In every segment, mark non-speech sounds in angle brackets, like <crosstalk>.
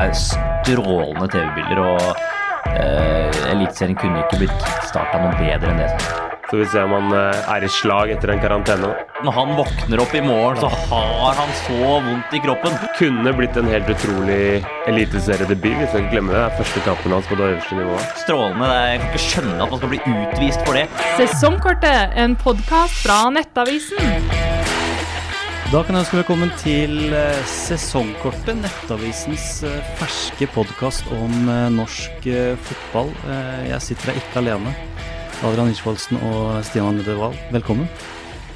er strålende TV-bilder, og eh, Eliteserien kunne ikke blitt kickstarta noe bedre enn det. Så vi ser om han eh, er i slag etter en karantene. Når han våkner opp i morgen, så har han så vondt i kroppen. Kunne blitt en helt utrolig eliteseriedebut. Vi skal ikke glemme det. Det er første kampen hans på det øverste nivået. Strålende. Jeg kan ikke skjønne at man skal bli utvist for det. Sesongkortet, en podkast fra Nettavisen. Da kan jeg ønske velkommen til eh, Sesongkortet, Nettavisens eh, ferske podkast om eh, norsk fotball. Jeg sitter her ikke alene. Adrian Hirschvoldsen og Stian André Wahl, velkommen.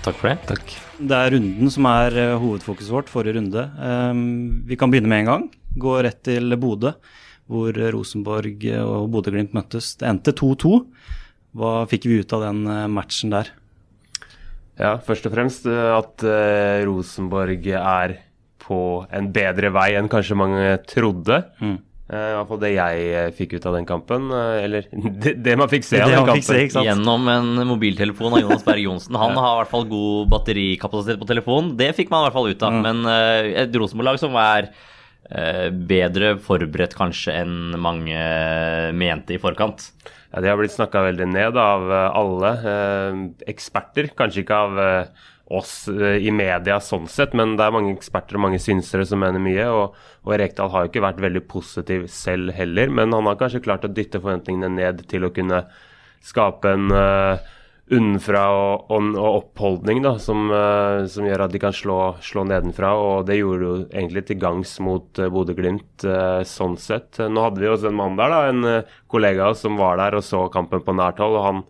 Takk for det. Takk. Det er runden som er hovedfokuset vårt, forrige runde. Um, Vi kan begynne med en gang. Gå rett til Bodø, hvor Rosenborg og Bodø-Glimt møttes. Det endte 2-2. Hva fikk vi ut av den matchen der? Ja, først og fremst eh, at eh, Rosenborg er på en bedre vei enn kanskje mange trodde. Mm. Eh, I hvert fall det jeg fikk ut av den kampen. eller <laughs> det, det man fikk se Det av den kampen. se. Gjennom en mobiltelefon av Jonas Berg Johnsen. Han <laughs> har i hvert fall god batterikapasitet på telefonen. Det fikk man i hvert fall ut av. Men eh, et Rosenborg-lag som er eh, bedre forberedt kanskje enn mange mente i forkant. Ja, De har blitt snakka veldig ned av eh, alle eh, eksperter. Kanskje ikke av eh, oss eh, i media sånn sett, men det er mange eksperter og mange synsere som mener mye. Og, og Rekdal har jo ikke vært veldig positiv selv heller, men han har kanskje klart å dytte forventningene ned til å kunne skape en uh, unnenfra og, og, og oppholdning da, som, eh, som gjør at de kan slå, slå nedenfra. Og det gjorde jo egentlig til gangs mot uh, Bodø-Glimt eh, sånn sett. Nå hadde vi også en mann der, da, en kollega som var der og så kampen på nært hold. og han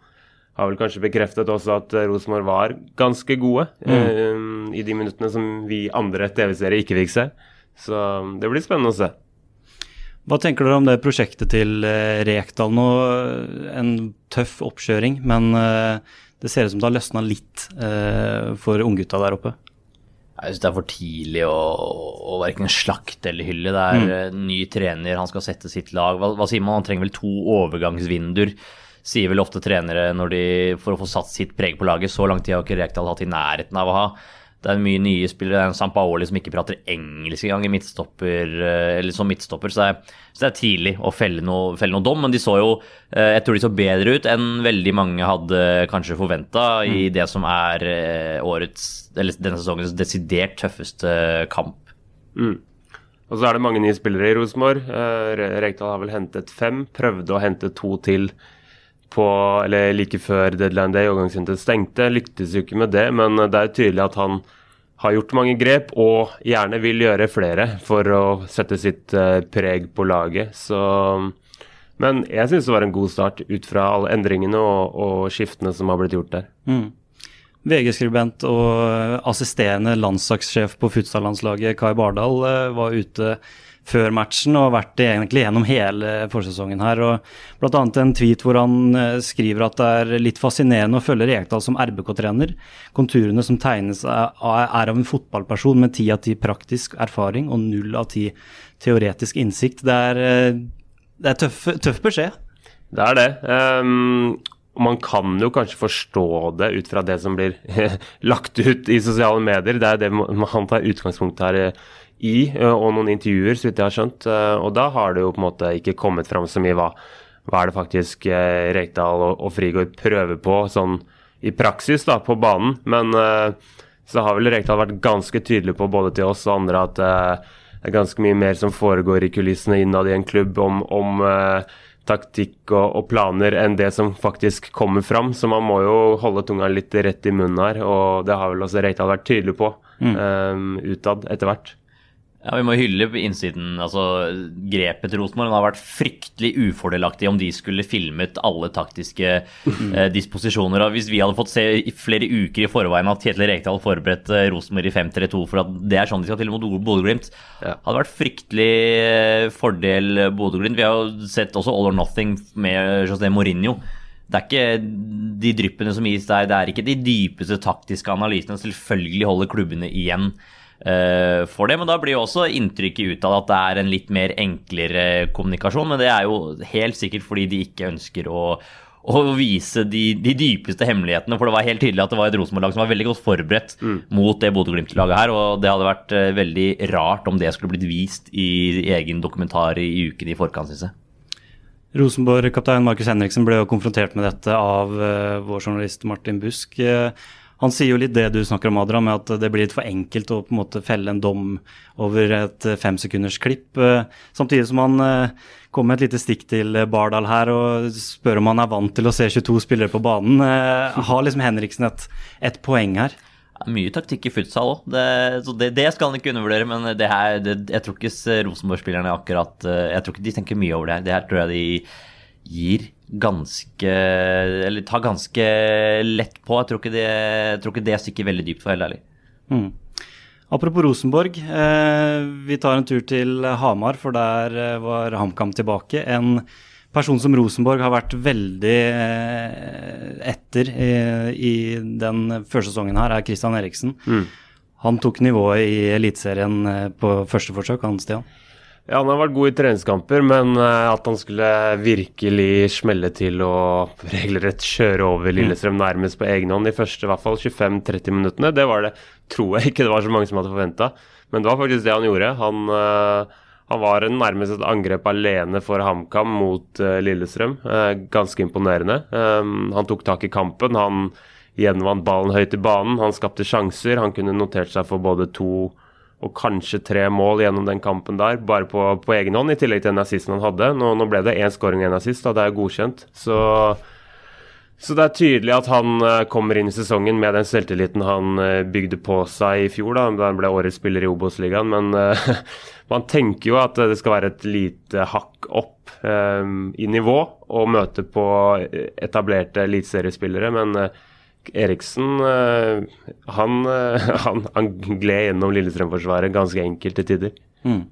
har vel kanskje bekreftet også at Rosenborg var ganske gode eh, i de minuttene som vi andre TV-seere ikke fikk se. Så det blir spennende å se. Hva tenker dere om det prosjektet til eh, Rekdal nå? En tøff oppkjøring, men eh, det ser ut som det har løsna litt eh, for unggutta der oppe. Jeg syns det er for tidlig å, å verken slakte eller hylle. Det er mm. ny trener, han skal sette sitt lag. Hva, hva sier man? Han trenger vel to overgangsvinduer, sier vel ofte trenere når de, for å få satt sitt preg på laget. Så lang tid har ikke Rekdal hatt i nærheten av å ha. Det er mye nye spillere. Det er en Sampaoli som ikke prater engelsk engang i midtstopper, eh, eller som midtstopper. Så det er, så det er tidlig å felle noe, felle noe dom. Men de så jo eh, Jeg tror de så bedre ut enn veldig mange hadde kanskje forventa i det som er eh, årets, eller denne sesongens desidert tøffeste kamp. Og så er det mange nye spillere i Rosenborg. Rekdal har vel hentet fem. Prøvde å hente to til på, eller like før deadline day. Overgangsvinduet stengte. Lyktes jo ikke med det, men det er tydelig at han har gjort mange grep og gjerne vil gjøre flere for å sette sitt eh, preg på laget. Så Men jeg syns det var en god start ut fra alle endringene og, og skiftene som har blitt gjort der. VG-skribent og assisterende landslagssjef på futsal-landslaget Kai Bardal eh, var ute før matchen og vært det egentlig gjennom hele forsesongen her. og annet en tweet hvor han eh, skriver at det er litt fascinerende å følge Rekdal som RBK-trener. Konturene som tegnes er av en fotballperson med ti av ti praktisk erfaring og null av ti teoretisk innsikt. Det er, eh, det er tøff, tøff beskjed. Det er det. Um man kan jo kanskje forstå det ut fra det som blir <laughs> lagt ut i sosiale medier. Det er det man tar utgangspunkt her eh, i, eh, og noen intervjuer, så vidt jeg har skjønt. Eh, Og da har det jo på en måte ikke kommet fram så mye hva, hva er det faktisk eh, Rekdal og, og Frigård prøver på sånn i praksis da, på banen. Men så har vel Rekdal vært ganske tydelig på både til oss og andre at det er ganske mye mer som foregår i kulissene innad i en klubb om, om taktikk og, og planer enn det som faktisk kommer fram. Så man må jo holde tunga litt rett i munnen her, og det har vel også Reital vært tydelig på eh, utad etter hvert. Ja, Vi må hylle innsiden. altså Grepet til Rosenborg har vært fryktelig ufordelaktig om de skulle filmet alle taktiske eh, disposisjoner. og Hvis vi hadde fått se i flere uker i forveien at Kjetil Rekdal forberedte eh, Rosenborg i 5-3-2 for at det er sånn de skal til mot Bodø-Glimt, Ja. hadde vært fryktelig eh, fordel Bodø-Glimt. Vi har jo sett også All or Nothing med José Mourinho. Det er ikke de dryppene som gis der, det er ikke de dypeste taktiske analysene. Selvfølgelig holder klubbene igjen eh, for det, men da blir jo også inntrykket utad at det er en litt mer enklere kommunikasjon. Men det er jo helt sikkert fordi de ikke ønsker å, å vise de, de dypeste hemmelighetene. For det var helt tydelig at det var et Rosenborg-lag som var veldig godt forberedt mot det Bodø-Glimt-laget her. Og det hadde vært eh, veldig rart om det skulle blitt vist i, i egen dokumentar i, i uken i forkant, syns jeg. Rosenborg-kaptein Markus Henriksen ble jo konfrontert med dette av uh, vår journalist Martin Busk. Uh, han sier jo litt det du snakker om, Adrian, med at det blir litt for enkelt å på en måte felle en dom over et femsekundersklipp. Uh, samtidig som han kommer med et lite stikk til Bardal her og spør om han er vant til å se 22 spillere på banen. har liksom Henriksen et, et poeng her? Mye taktikk i futsal òg, det, det, det, skal han ikke undervurdere. Men det her, det, jeg tror ikke Rosenborg-spillerne akkurat Jeg tror ikke de tenker mye over det her. Det her tror jeg de gir ganske Eller tar ganske lett på. Jeg tror ikke det, tror ikke det stikker veldig dypt, for helt ærlig. Mm. Apropos Rosenborg. Eh, vi tar en tur til Hamar, for der eh, var HamKam tilbake. En person som Rosenborg har vært veldig eh, etter i, i den førsesongen her, er Christian Eriksen. Mm. Han tok nivået i Eliteserien eh, på første forsøk, han Stian? Ja, han har vært god i treningskamper, men eh, at han skulle virkelig smelle til og <laughs> regelrett kjøre over Lillestrøm nærmest på egen hånd de første i hvert fall 25-30 minuttene, det var det tror jeg ikke det var så mange som hadde forventa. Men det var faktisk det han gjorde. Han han var nærmest et angrep alene for HamKam mot uh, Lillestrøm. Ganske imponerende. Um, han tok tak i kampen. Han gjenvant ballen høyt i banen. Han skapte sjanser. Han kunne notert seg for både to og kanskje tre mål gjennom den kampen der, bare på, på egen hånd, i tillegg til den assisten han hadde. Nå, nå ble det én scoring og én assist, og det er godkjent. Så så det er tydelig at han uh, kommer inn i sesongen med den selvtilliten han uh, bygde på seg i fjor, da, da han ble årets spiller i Obos-ligaen. Men uh, <laughs> man tenker jo at det skal være et lite hakk opp i nivå og møte på etablerte eliteseriespillere. Men Eriksen han, <laughs> han, han gled gjennom Lillestrøm-forsvaret ganske enkelt til tider. Mm.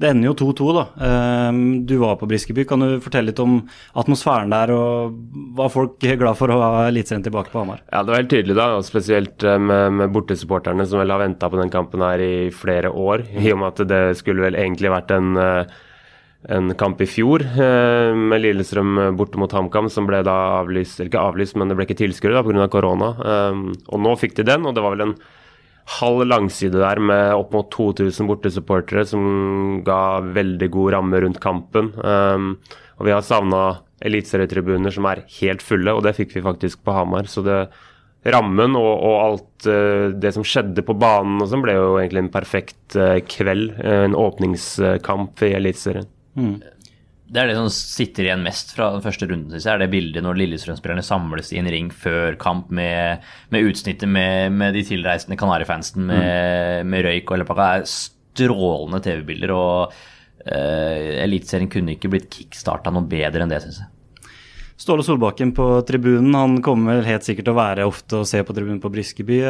Det ender jo 2-2, da. Ehm, du var på Briskeby. Kan du fortelle litt om atmosfæren der, og var folk glad for å ha Eliteserien tilbake på Hamar? Ja, det var helt tydelig, da. Spesielt eh, med, med bortesupporterne som vel har venta på den kampen her i flere år. I og med at det skulle vel egentlig vært en, eh, en kamp i fjor eh, med Lillestrøm borte mot HamKam, som ble da avlyst, eller ikke avlyst, men det ble ikke tilskuere pga. korona. Eh, og nå fikk de den, og det var vel en halv langside der med opp mot 2000 bortesupportere som ga veldig god ramme rundt kampen. Eh, og vi har savna eliteserietribuner som er helt fulle, og det fikk vi faktisk på Hamar. Så det, rammen og, og alt uh, det som skjedde på banen og sånn, ble jo egentlig en perfekt uh, kveld. En åpningskamp i Eliteserien. Mm. Det er det som sitter igjen mest fra den første runden, syns jeg. Er det bildet når Lillestrøm-spillerne samles i en ring før kamp med, med utsnittet med, med, de tilreisende Kanarifansen med, mm. med røyk og hele pakka. Det er strålende TV-bilder. Og uh, Eliteserien kunne ikke blitt kickstarta noe bedre enn det, syns jeg. Ståle Solbakken på tribunen, han kommer helt sikkert til å være ofte og se på tribunen på Briskeby.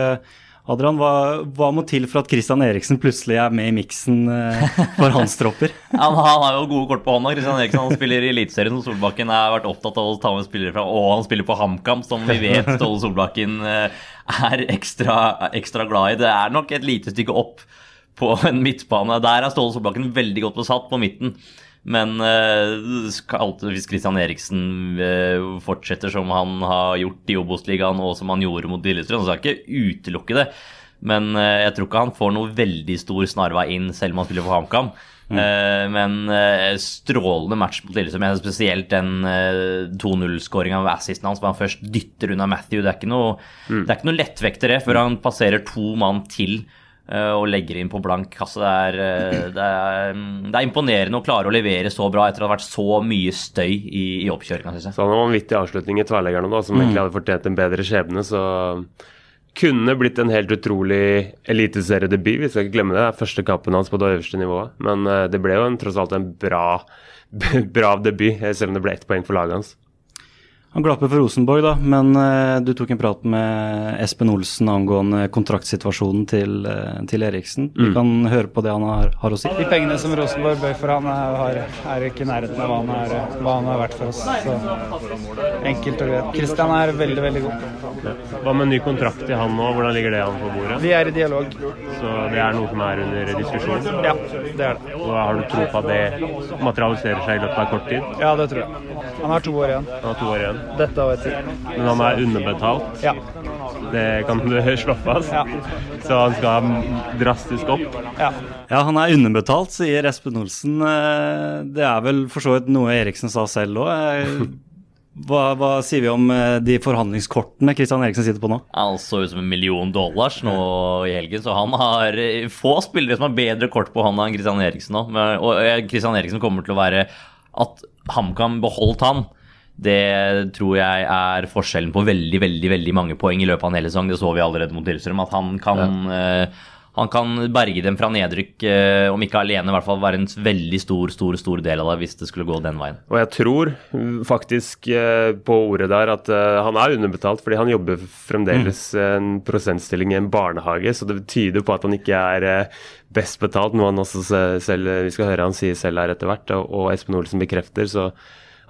Adrian, hva, hva, må til for at Christian Eriksen plutselig er med i miksen eh, for hans tropper? <laughs> han, han, har jo gode kort på hånda. Christian Eriksen han spiller i Eliteserien, som Solbakken har vært opptatt av å ta med spillere fra Og han spiller på HamKam, som vi vet <laughs> Ståle Solbakken eh, er ekstra, ekstra, glad i. Det er nok et lite stykke opp på en midtbane. Der er Ståle Solbakken veldig godt besatt på midten. Men uh, hvis Christian Eriksen uh, fortsetter som han har gjort i Obos-ligaen og som han gjorde mot Lillestrøm, så skal jeg ikke utelukke det. Men uh, jeg tror ikke han får noe veldig stor snarvei inn selv om han spiller for HamKam. Mm. men strålende match mot Lillestrøm. Spesielt den 2-0-skåringa ved assisten hans, hvor han først dytter unna Matthew. Det er ikke noe, mm. det er ikke noe lettvektere før han passerer to mann til Eh, og legger inn på blank kasse. Det er, eh, det, er, det er, imponerende å klare å levere så bra etter det har vært så mye støy i, i oppkjøringa. Så han en vanvittig avslutning i tverrleggerne da, som mm. egentlig hadde fortjent en bedre skjebne. Så kunne blitt en helt utrolig eliteseriedebut. Vi skal ikke glemme det. Det er første kampen hans på det øverste nivået. Men eh, det ble jo en, tross alt en bra, <laughs> bra debut, selv om det ble ett poeng for laget hans. Han glapper for Rosenborg, da, men uh, du tok en prat med Espen Olsen angående kontraktsituasjonen til, uh, til Eriksen. Mm. Vi kan høre på det han har, har, å si. De pengene som Rosenborg bøy for han er, er ikke i nærheten av hva han, er, hva han har vært for oss. Så enkelt og greit. Kristian er veldig, veldig god. Ja. Hva med ny kontrakt til han nå? Hvordan ligger det an på bordet? Vi er i dialog. Så det er noe som er under diskusjon? Ja, det er det. Og Har du tro på at det materialiserer seg i løpet av kort tid? Ja, det tror jeg. Han har to år igjen. Han har to år igjen. Dette året. Men han er underbetalt. Ja. Det kan du slå fast. Ja. Så han skal drastisk opp. ja. Ja, han er underbetalt, sier Espen Olsen. Eh, Det er vel for så vidt noe Eriksen sa selv òg. Hva, hva sier vi om eh, de forhandlingskortene Christian Eriksen sitter på nå? Han så ut som en million dollars nå i helgen, så han har eh, få spillere som har bedre kort på hånda enn Christian Eriksen nå. Og Kristian Christian Eriksen kommer til å være At HamKam beholdt han, det tror jeg er forskjellen på veldig veldig, veldig mange poeng i løpet av en hel sesong. Det så vi allerede mot Lillestrøm, at han kan eh, han kan berge dem fra nedrykk, uh, om ikke alene, i hvert fall være en veldig stor stor, stor del av det hvis det skulle gå den veien. Og jeg tror mm, faktisk uh, på ordet der at han er underbetalt, fordi han jobber fremdeles en prosentstilling i en barnehage, så det tyder på at han ikke er best betalt, noe han også selv, vi skal høre han sier selv her etter hvert, og, og Espen Olsen bekrefter. så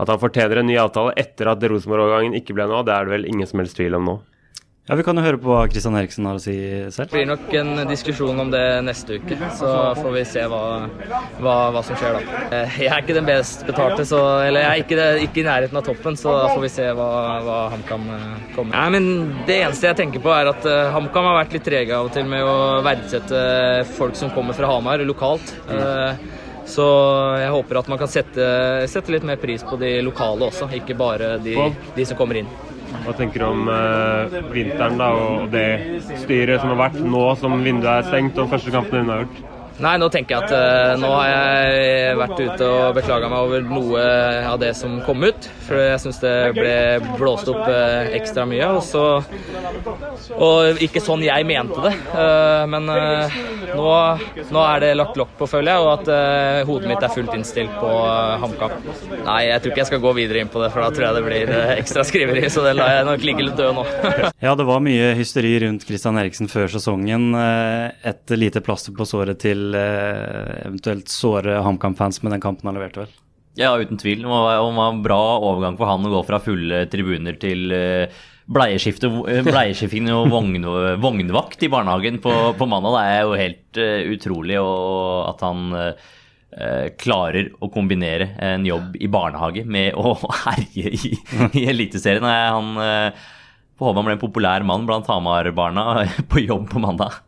at han fortjener en ny avtale etter at Rosenborg-overgangen ikke ble noe av, det er det vel ingen som helst tvil om nå. Ja, Vi kan jo høre på hva Christian Eriksen har å si selv. Det blir nok en diskusjon om det neste uke, så får vi se hva, hva, hva som skjer da. Eh, Jeg er ikke den best betalte, så, eller jeg er ikke, det, ikke i nærheten av toppen, så da får vi se hva, hva HamKam eh, kommer med. Nei, men Det eneste jeg tenker på, er at eh, HamKam har vært litt trege av og til med å verdsette folk som kommer fra Hamar lokalt. Eh, Så jeg håper at man kan sette, sette litt mer pris på de lokale også, ikke bare de, de som kommer inn. Hva tenker du om eh, vinteren da, og det styret som har vært nå som vinduet er stengt og første kampen er unnagjort? Nei, nå tenker jeg at eh, nå har jeg vært ute og beklaga meg over noe av det som kom ut. For jeg syns det ble blåst opp eh, ekstra mye. Og så Og ikke sånn jeg mente det. Eh, men nå, nå er det lagt lokk på, føler jeg, og at hodet mitt er fullt innstilt på HamKam. Nei, jeg tror ikke jeg skal gå videre inn på det, for da tror jeg det blir ekstra skriveri. Så det lar jeg nok ligge litt død nå. <laughs> Ja, det var mye hysteri rundt Christian Eriksen før sesongen. Et lite plaster på såret til eh, eventuelt såre HamKam-fans med den kampen han leverte, vel? Ja, uten tvil. Det var, en bra overgang for han å gå fra fulle tribuner til eh, eh, bleieskifting og vogn, <laughs> vognvakt i barnehagen på, på mandag. Det er jo helt eh, utrolig og at han eh, klarer å kombinere en jobb i barnehage med <laughs> å herje i, i Eliteserien. Han eh, får håpe han ble en populær mann blant Hamar-barna <laughs> på jobb på mandag.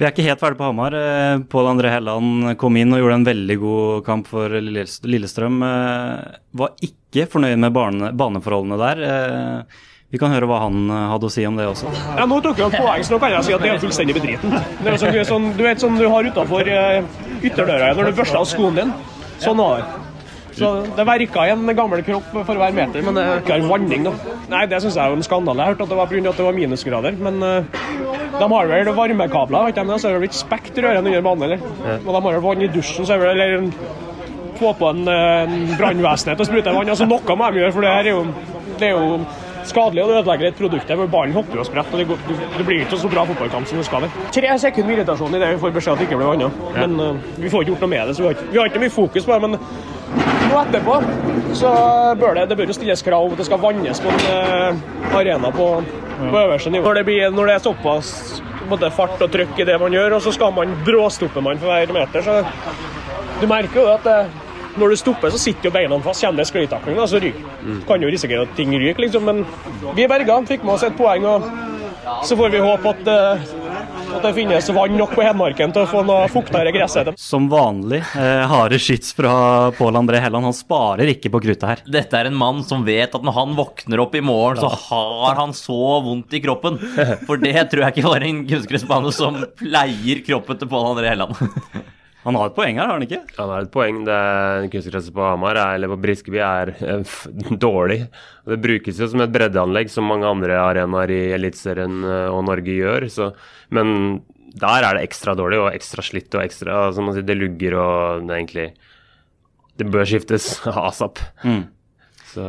Vi er ikke helt ferdig på Hamar. Eh, Pål André Helland kom inn og gjorde en veldig god kamp for Lillestrøm. Eh, Var ikke fornøyd med bane, baneforholdene der. Eh, Vi kan høre hva han hadde å si om det også. Ja, nå tok han poeng, så nå kan jeg si at det er fullstendig bedriten. Det sånn, du, er sånn, du vet sånn du har utafor ytterdøra når du børster av skoen din. Sånn var det. Så Det verka i en gammel kropp for hver meter, men det er ikke vanning. da. Nei, Det syns jeg er en skandale. Jeg hørte at det var pga. at det var minusgrader, men eh, de har vel varmekabler, du, men så er det vel ikke spekt i rørene under banen, eller? Og de har vel vann i dusjen, så er det vel eller, få på en, eh, en brannvesenet til å sprute vann. altså Noe må de gjøre, for det her er jo, det er jo skadelig, og det ødelegger et produkt her, hvor ballen hopper og spretter. og Det, går, det, blir ikke så bra fotballkamp som det skal være. Tre sekunder irritasjon i det vi får beskjed at det ikke blir vannet. Men uh, vi får ikke gjort noe med det, så vi har ikke, vi har ikke mye fokus på det. men nå etterpå så bør det, det bør jo stilles krav om at det skal vannes på en eh, arena på, på øverste nivå. Når det, blir, når det er såpass både fart og trykk i det man gjør, og så skal man bråstoppe man for hver meter, så du merker jo at det, når du stopper, så sitter jo beina fast. Kommer det sklitakling, så ryker Kan jo risikere at ting ryker, liksom. Men vi er berga, fikk med oss et poeng. og så får vi håpe at, eh, at det finnes vann nok på Hedmarken til å få noe fuktere gress. etter. Som vanlig, eh, harde skyts fra Pål André Helland. Han sparer ikke på kruttet her. Dette er en mann som vet at når han våkner opp i morgen, så har han så vondt i kroppen. For det tror jeg ikke var en kunstgressbane som pleier kroppen til Pål André Helland. <laughs> Han har et poeng her, har han ikke? Han har et poeng. det Kunstgresset på Hamar er- eller på Briskeby er eh, dårlig. Det brukes jo som et breddeanlegg, som mange andre arenaer i Eliteserien eh, og Norge gjør. Så, men der er det ekstra dårlig og ekstra slitt og ekstra som man sier, Det lugger og det er egentlig Det bør skiftes <laughs> asap. Så,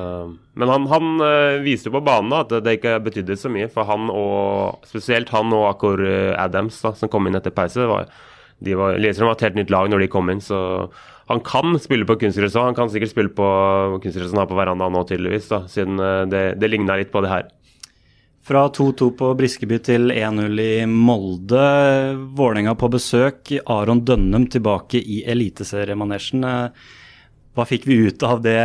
men han, han eh, viste jo på banen da, at det ikke betydde så mye. For han og spesielt han og Akor Adams, da, som kom inn etter pause, var, de var, Lillestrøm var et helt nytt lag når de kom inn. Så han kan spille på kunstgress òg. Han kan sikkert spille på kunstgress han har på verandaen nå, tydeligvis. da, Siden eh, det, det ligna litt på det her. Fra 2-2 på Briskeby til 1-0 i Molde. Vålerenga på besøk. Aron Dønnum tilbake i eliteseriemanesjen. Eh, hva fikk vi ut av det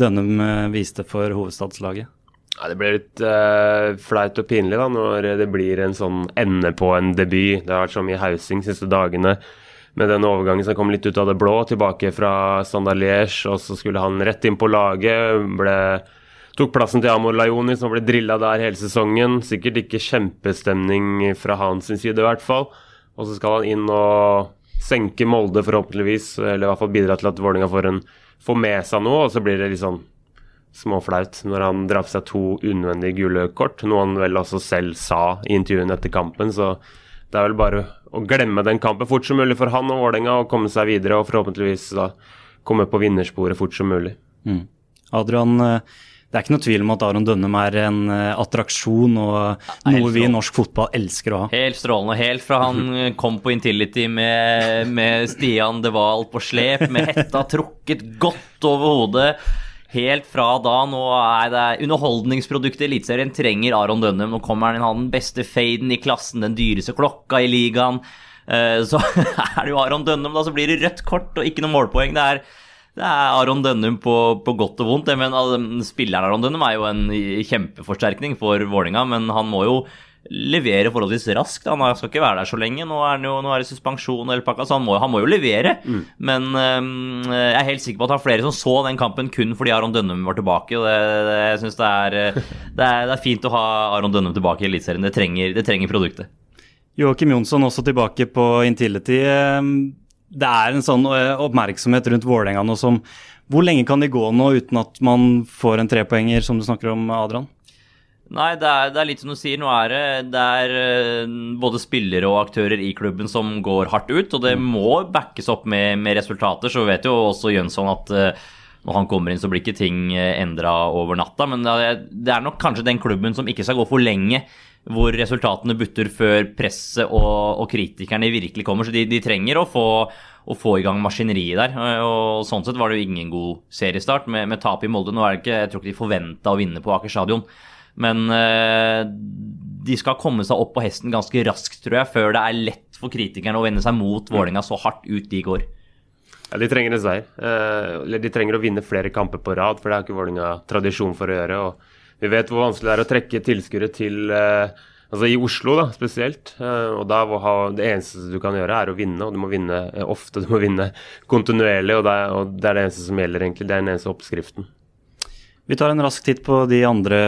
Dønnum eh, viste for hovedstadslaget? Ja, det ble litt uh, flaut og pinlig da, når det blir en sånn ende på en debut. Det har vært så mye hausing siste dagene med den overgangen som kom litt ut av det blå, tilbake fra Standard og så skulle han rett inn på laget. ble tok plassen til Amor Lajoni, som ble drilla der hele sesongen. Sikkert ikke kjempestemning fra hans side, i hvert fall. Og så skal han inn og senke Molde, forhåpentligvis, eller i hvert fall bidra til at Vålerenga får, får med seg noe, og så blir det litt sånn småflaut når han drar på seg to unødvendige gule kort, noe han vel også selv sa i intervjuene etter kampen. Så det er vel bare å glemme den kampen fort som mulig for han og Vålerenga og komme seg videre og forhåpentligvis da komme på vinnersporet fort som mulig. Mm. Adrian, eh, det er ikke noe tvil om at Aron Dønnum er en uh, attraksjon og noe vi i norsk fotball elsker å ha. Helt strålende. Helt fra han <laughs> kom på Intility med, med Stian De Wahl på slep, med hetta trukket godt over hodet. Helt fra da, nå er det underholdningsproduktet Eliteserien trenger Aron Dønnum. Nå kommer han inn, han den beste faden i klassen, den dyreste klokka i ligaen. Uh, så <laughs> er det jo Aron Dønnum, da, så blir det rødt kort og ikke noe målpoeng. Det er det er Aron Dønnum på, på, godt og vondt. Men altså, Spilleren Aron Dønnum er jo en kjempeforsterkning for Vålinga, men han må jo levere forholdsvis raskt. Han skal ikke være der så lenge. Nå er, det, jo, nå er det suspensjon eller pakka, så han må, han må jo levere. Mm. Men um, jeg er helt sikker på at det er flere som så den kampen kun fordi Aron Dønnum var tilbake. og det, det, Jeg syns det, det, det, er fint å ha Aron Dønnum tilbake i Eliteserien. Det, det trenger produktet. Joakim Jonsson også tilbake på Intility det er en sånn eh, oppmerksomhet rundt Vålerenga nå som Hvor lenge kan de gå nå uten at man får en trepoenger, som du snakker om, Adrian? Nei, det er, det er, litt som du sier. Nå er det, det er eh, både spillere og aktører i klubben som går hardt ut, og det mm. må backes opp med, med resultater. Så vet jo også Jønsson at uh, når han kommer inn, så blir ikke ting endra over natta. Men det er nok kanskje den klubben som ikke skal gå for lenge hvor resultatene butter før presset og, og kritikerne virkelig kommer. Så de, de trenger å få, å få, i gang maskineriet der. Og Sånn sett var det jo ingen god seriestart med, med tap i Molde. Nå er det ikke, Jeg tror ikke de forventa å vinne på Aker stadion. Men eh, de skal komme seg opp på hesten ganske raskt, tror jeg, før det er lett for kritikerne å vende seg mot Vålerenga så hardt ut de går. Ja, De trenger en seier. Eh, de trenger å vinne flere kamper på rad, for det har ikke Vålerenga tradisjon for å gjøre. og vi vet hvor vanskelig det er å trekke tilskuere til eh, Altså I Oslo da, spesielt. Og da ha, Det eneste du kan gjøre, er å vinne. Og du må vinne ofte, du må vinne kontinuerlig. Er, og det er det eneste som gjelder, egentlig. Det er den eneste oppskriften. Vi tar en rask titt på de andre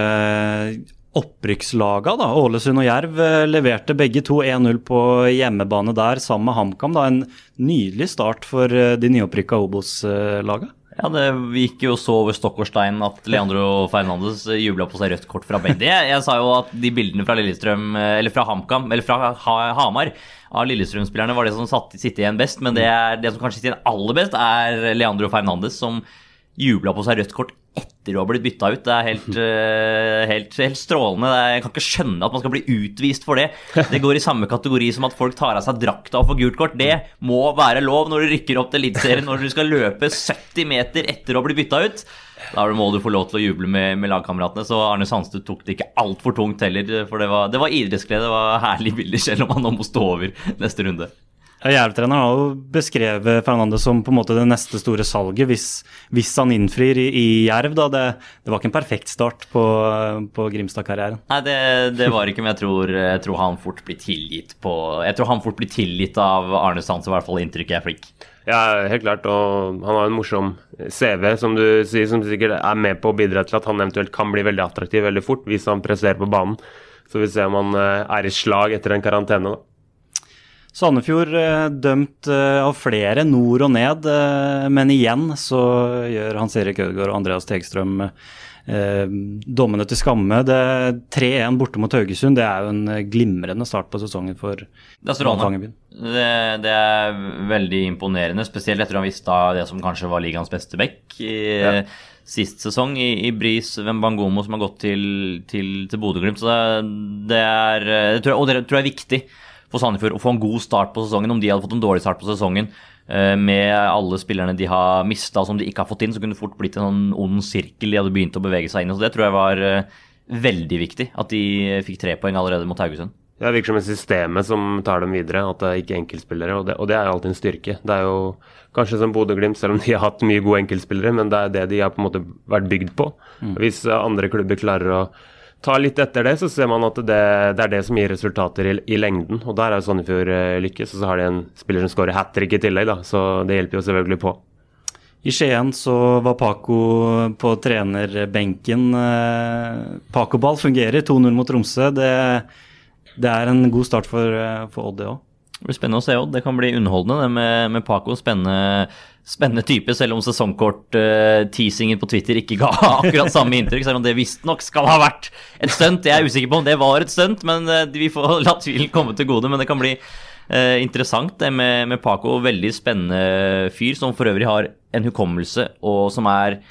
opprykkslaga. da. Ålesund og Jerv leverte begge to 1-0 på hjemmebane der, sammen med HamKam. da. En nydelig start for de nyopprykka Obos-laga. Ja, Det gikk jo så over stokk og stein at Leandro Fernandes jubla på seg rødt kort fra Bendy. Jeg, sa jo at de bildene fra Lillestrøm, eller fra HamKam, eller fra Hamar av Lillestrøm-spillerne var det som satt, sitter igjen best. Men det, er, det som kanskje sitter igjen aller best, er Leandro Fernandes, som jubla på seg rødt kort etter å ha blitt bytta ut. Det er helt, uh, helt, helt strålende. Jeg kan ikke skjønne at man skal bli utvist for det. Det går i samme kategori som at folk tar av seg drakta og får gult kort. Det må være lov når du rykker opp til Eliteserien, når du skal løpe 70 meter etter å bli bytta ut. Da må du få lov til å juble med, med lagkameratene. Så Arne Sandstø tok det ikke altfor tungt heller. For det var, det var idrettsglede, det var herlige bilder, selv om han nå må stå over neste runde. Jerv-treneren har jo beskrevet Fernandes som på en måte det neste store salget, hvis, hvis han innfrir i, i Jerv. da, det, det, var ikke en perfekt start på, på Grimstad-karrieren. Nei, det, det, var ikke, men jeg tror, jeg tror, han fort blir tilgitt på Jeg tror han fort blir tilgitt av Arne Stans, i hvert fall inntrykket jeg fikk. Ja, helt klart. Og han har en morsom CV, som du sier, som sikkert er med på å bidra til at han eventuelt kan bli veldig attraktiv veldig fort hvis han presserer på banen. Så vi ser om han eh, er i slag etter en karantene. da. Sandefjord eh, dømt eh, av flere nord og ned, eh, men igjen så gjør Hans Erik Ødegaard og Andreas Tegstrøm dommene til skamme. 3-1 borte mot Haugesund det er jo en glimrende start på sesongen for er, det, det er veldig imponerende, spesielt etter å ha mista det som kanskje var ligaens beste back i ja. sist sesong, i, i Bris Wembangomo, som har gått til, til, til Bodø-Glimt. Så det, det er, det tror jeg, og det tror jeg er viktig for Sandefjord å få en god start på sesongen. Om de hadde fått en dårlig start på sesongen eh, med alle spillerne de har mista som de ikke har fått inn, så kunne det fort blitt en sånn ond sirkel de hadde begynt å bevege seg inn i. Så det tror jeg var eh, veldig viktig, at de fikk tre poeng allerede mot Haugesund. Det virker som et systemet som tar dem videre, at det er ikke enkeltspillere. Og det, og det er jo alltid en styrke. Det er jo kanskje som Bodø-Glimt, selv om de har hatt mye gode enkeltspillere, men det er det de har på en måte vært bygd på. Hvis eh, andre klubber klarer å ta litt etter det, så ser man at det, det er det som gir resultater i, i lengden. Og der er jo Sandefjord eh, lykkes, og så har de en spiller som skårer hat trick i tillegg, da. Så det hjelper jo selvfølgelig på. I Skien så var Paco på trenerbenken. Eh, Paco-ball fungerer, 2-0 mot Tromsø. Det, det er en god start for, eh, for Odd, det òg. Det blir spennende å se Odd. Det kan bli underholdende det med, med Paco. Spennende, spennende type, selv om sesongkort-teasingen på Twitter ikke ga <laughs> akkurat samme inntrykk. Selv om det visstnok skal ha vært et stunt. Jeg er usikker på om det var et stunt, men uh, vi får <laughs> la tvilen komme til gode. Men det kan bli uh, interessant det med, med Paco. Veldig spennende fyr, som for øvrig har en hukommelse og som er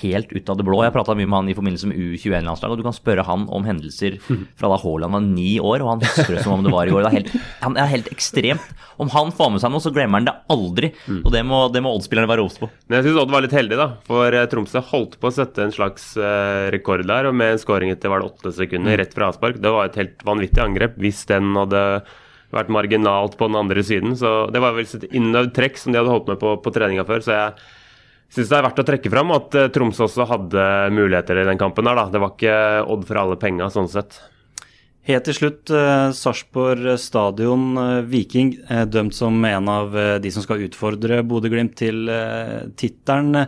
helt ut av det blå. Jeg prata mye med han i forbindelse med U21-landslaget, og du kan spørre han om hendelser fra da Haaland var ni år, og han husker som om det var i går. Det er helt, han er helt ekstremt. Om han får med seg noe, så glemmer han det aldri. Og det må, det må Odd-spillerne være obs på. Men jeg syns Odd var litt heldig, da. For eh, Tromsø holdt på å sette en slags eh, rekord der, og med en scoring etter var det åtte sekunder rett fra avspark. Det var et helt vanvittig angrep hvis den hadde vært marginalt på den andre siden. Så det var vel et innøvd trekk som de hadde holdt med på, på treninga før. Så jeg syns det er verdt å trekke fram at Troms også hadde muligheter i den kampen her da. Det var ikke Odd for alle penga, sånn sett. Helt til slutt, eh, Sarpsborg stadion, eh, Viking, eh, dømt som en av eh, de som skal utfordre Bodø-Glimt til eh, tittelen.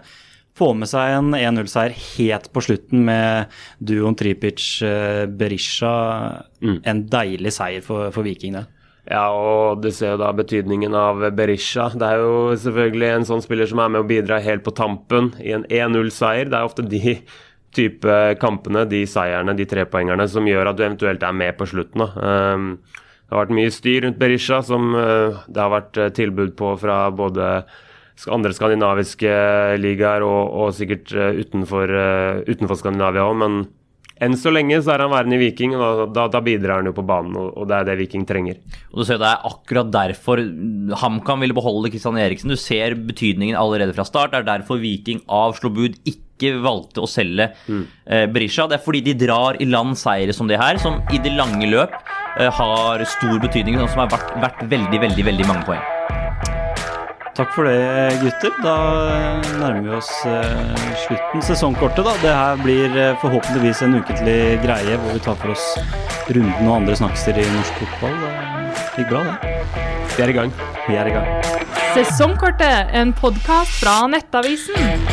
Få med seg en 1-0-seier helt på slutten med duoen Tripic-Berisha. En deilig seier for, for Viking, det. Ja, og du ser jo da betydningen av Berisha. Det er jo selvfølgelig en sånn spiller som er med å bidra helt på tampen i en 1-0-seier. Det er ofte de type kampene, de seierne, de trepoengerne, som gjør at du eventuelt er med på slutten. Da. Um, det har vært mye styr rundt Berisha, som uh, det har vært uh, tilbud på fra både andre skandinaviske ligaer og, og sikkert uh, utenfor, utenfor Skandinavia òg, men enn så lenge så er han værende i Viking, og da, da, bidrar han jo på banen, og, og det er det Viking trenger. Og du ser Det er akkurat derfor HamKam ville beholde Kristian Eriksen. Du ser betydningen allerede fra start. Det er derfor Viking avslo bud, ikke valgte å selge eh, Berisha. Det er fordi de drar i land seire som det her, som i det lange løp eh, har stor betydning, og som har verdt, vært veldig, veldig, veldig mange poeng. Takk for det, gutter. Da nærmer vi oss eh, slutten. Sesongkortet, da. Det her blir eh, forhåpentligvis en ukentlig greie hvor vi tar for oss runden og andre snakkser i norsk fotball. Det gikk bra, det. Vi er i gang. Vi er i gang. Sesongkortet, en podkast fra Nettavisen.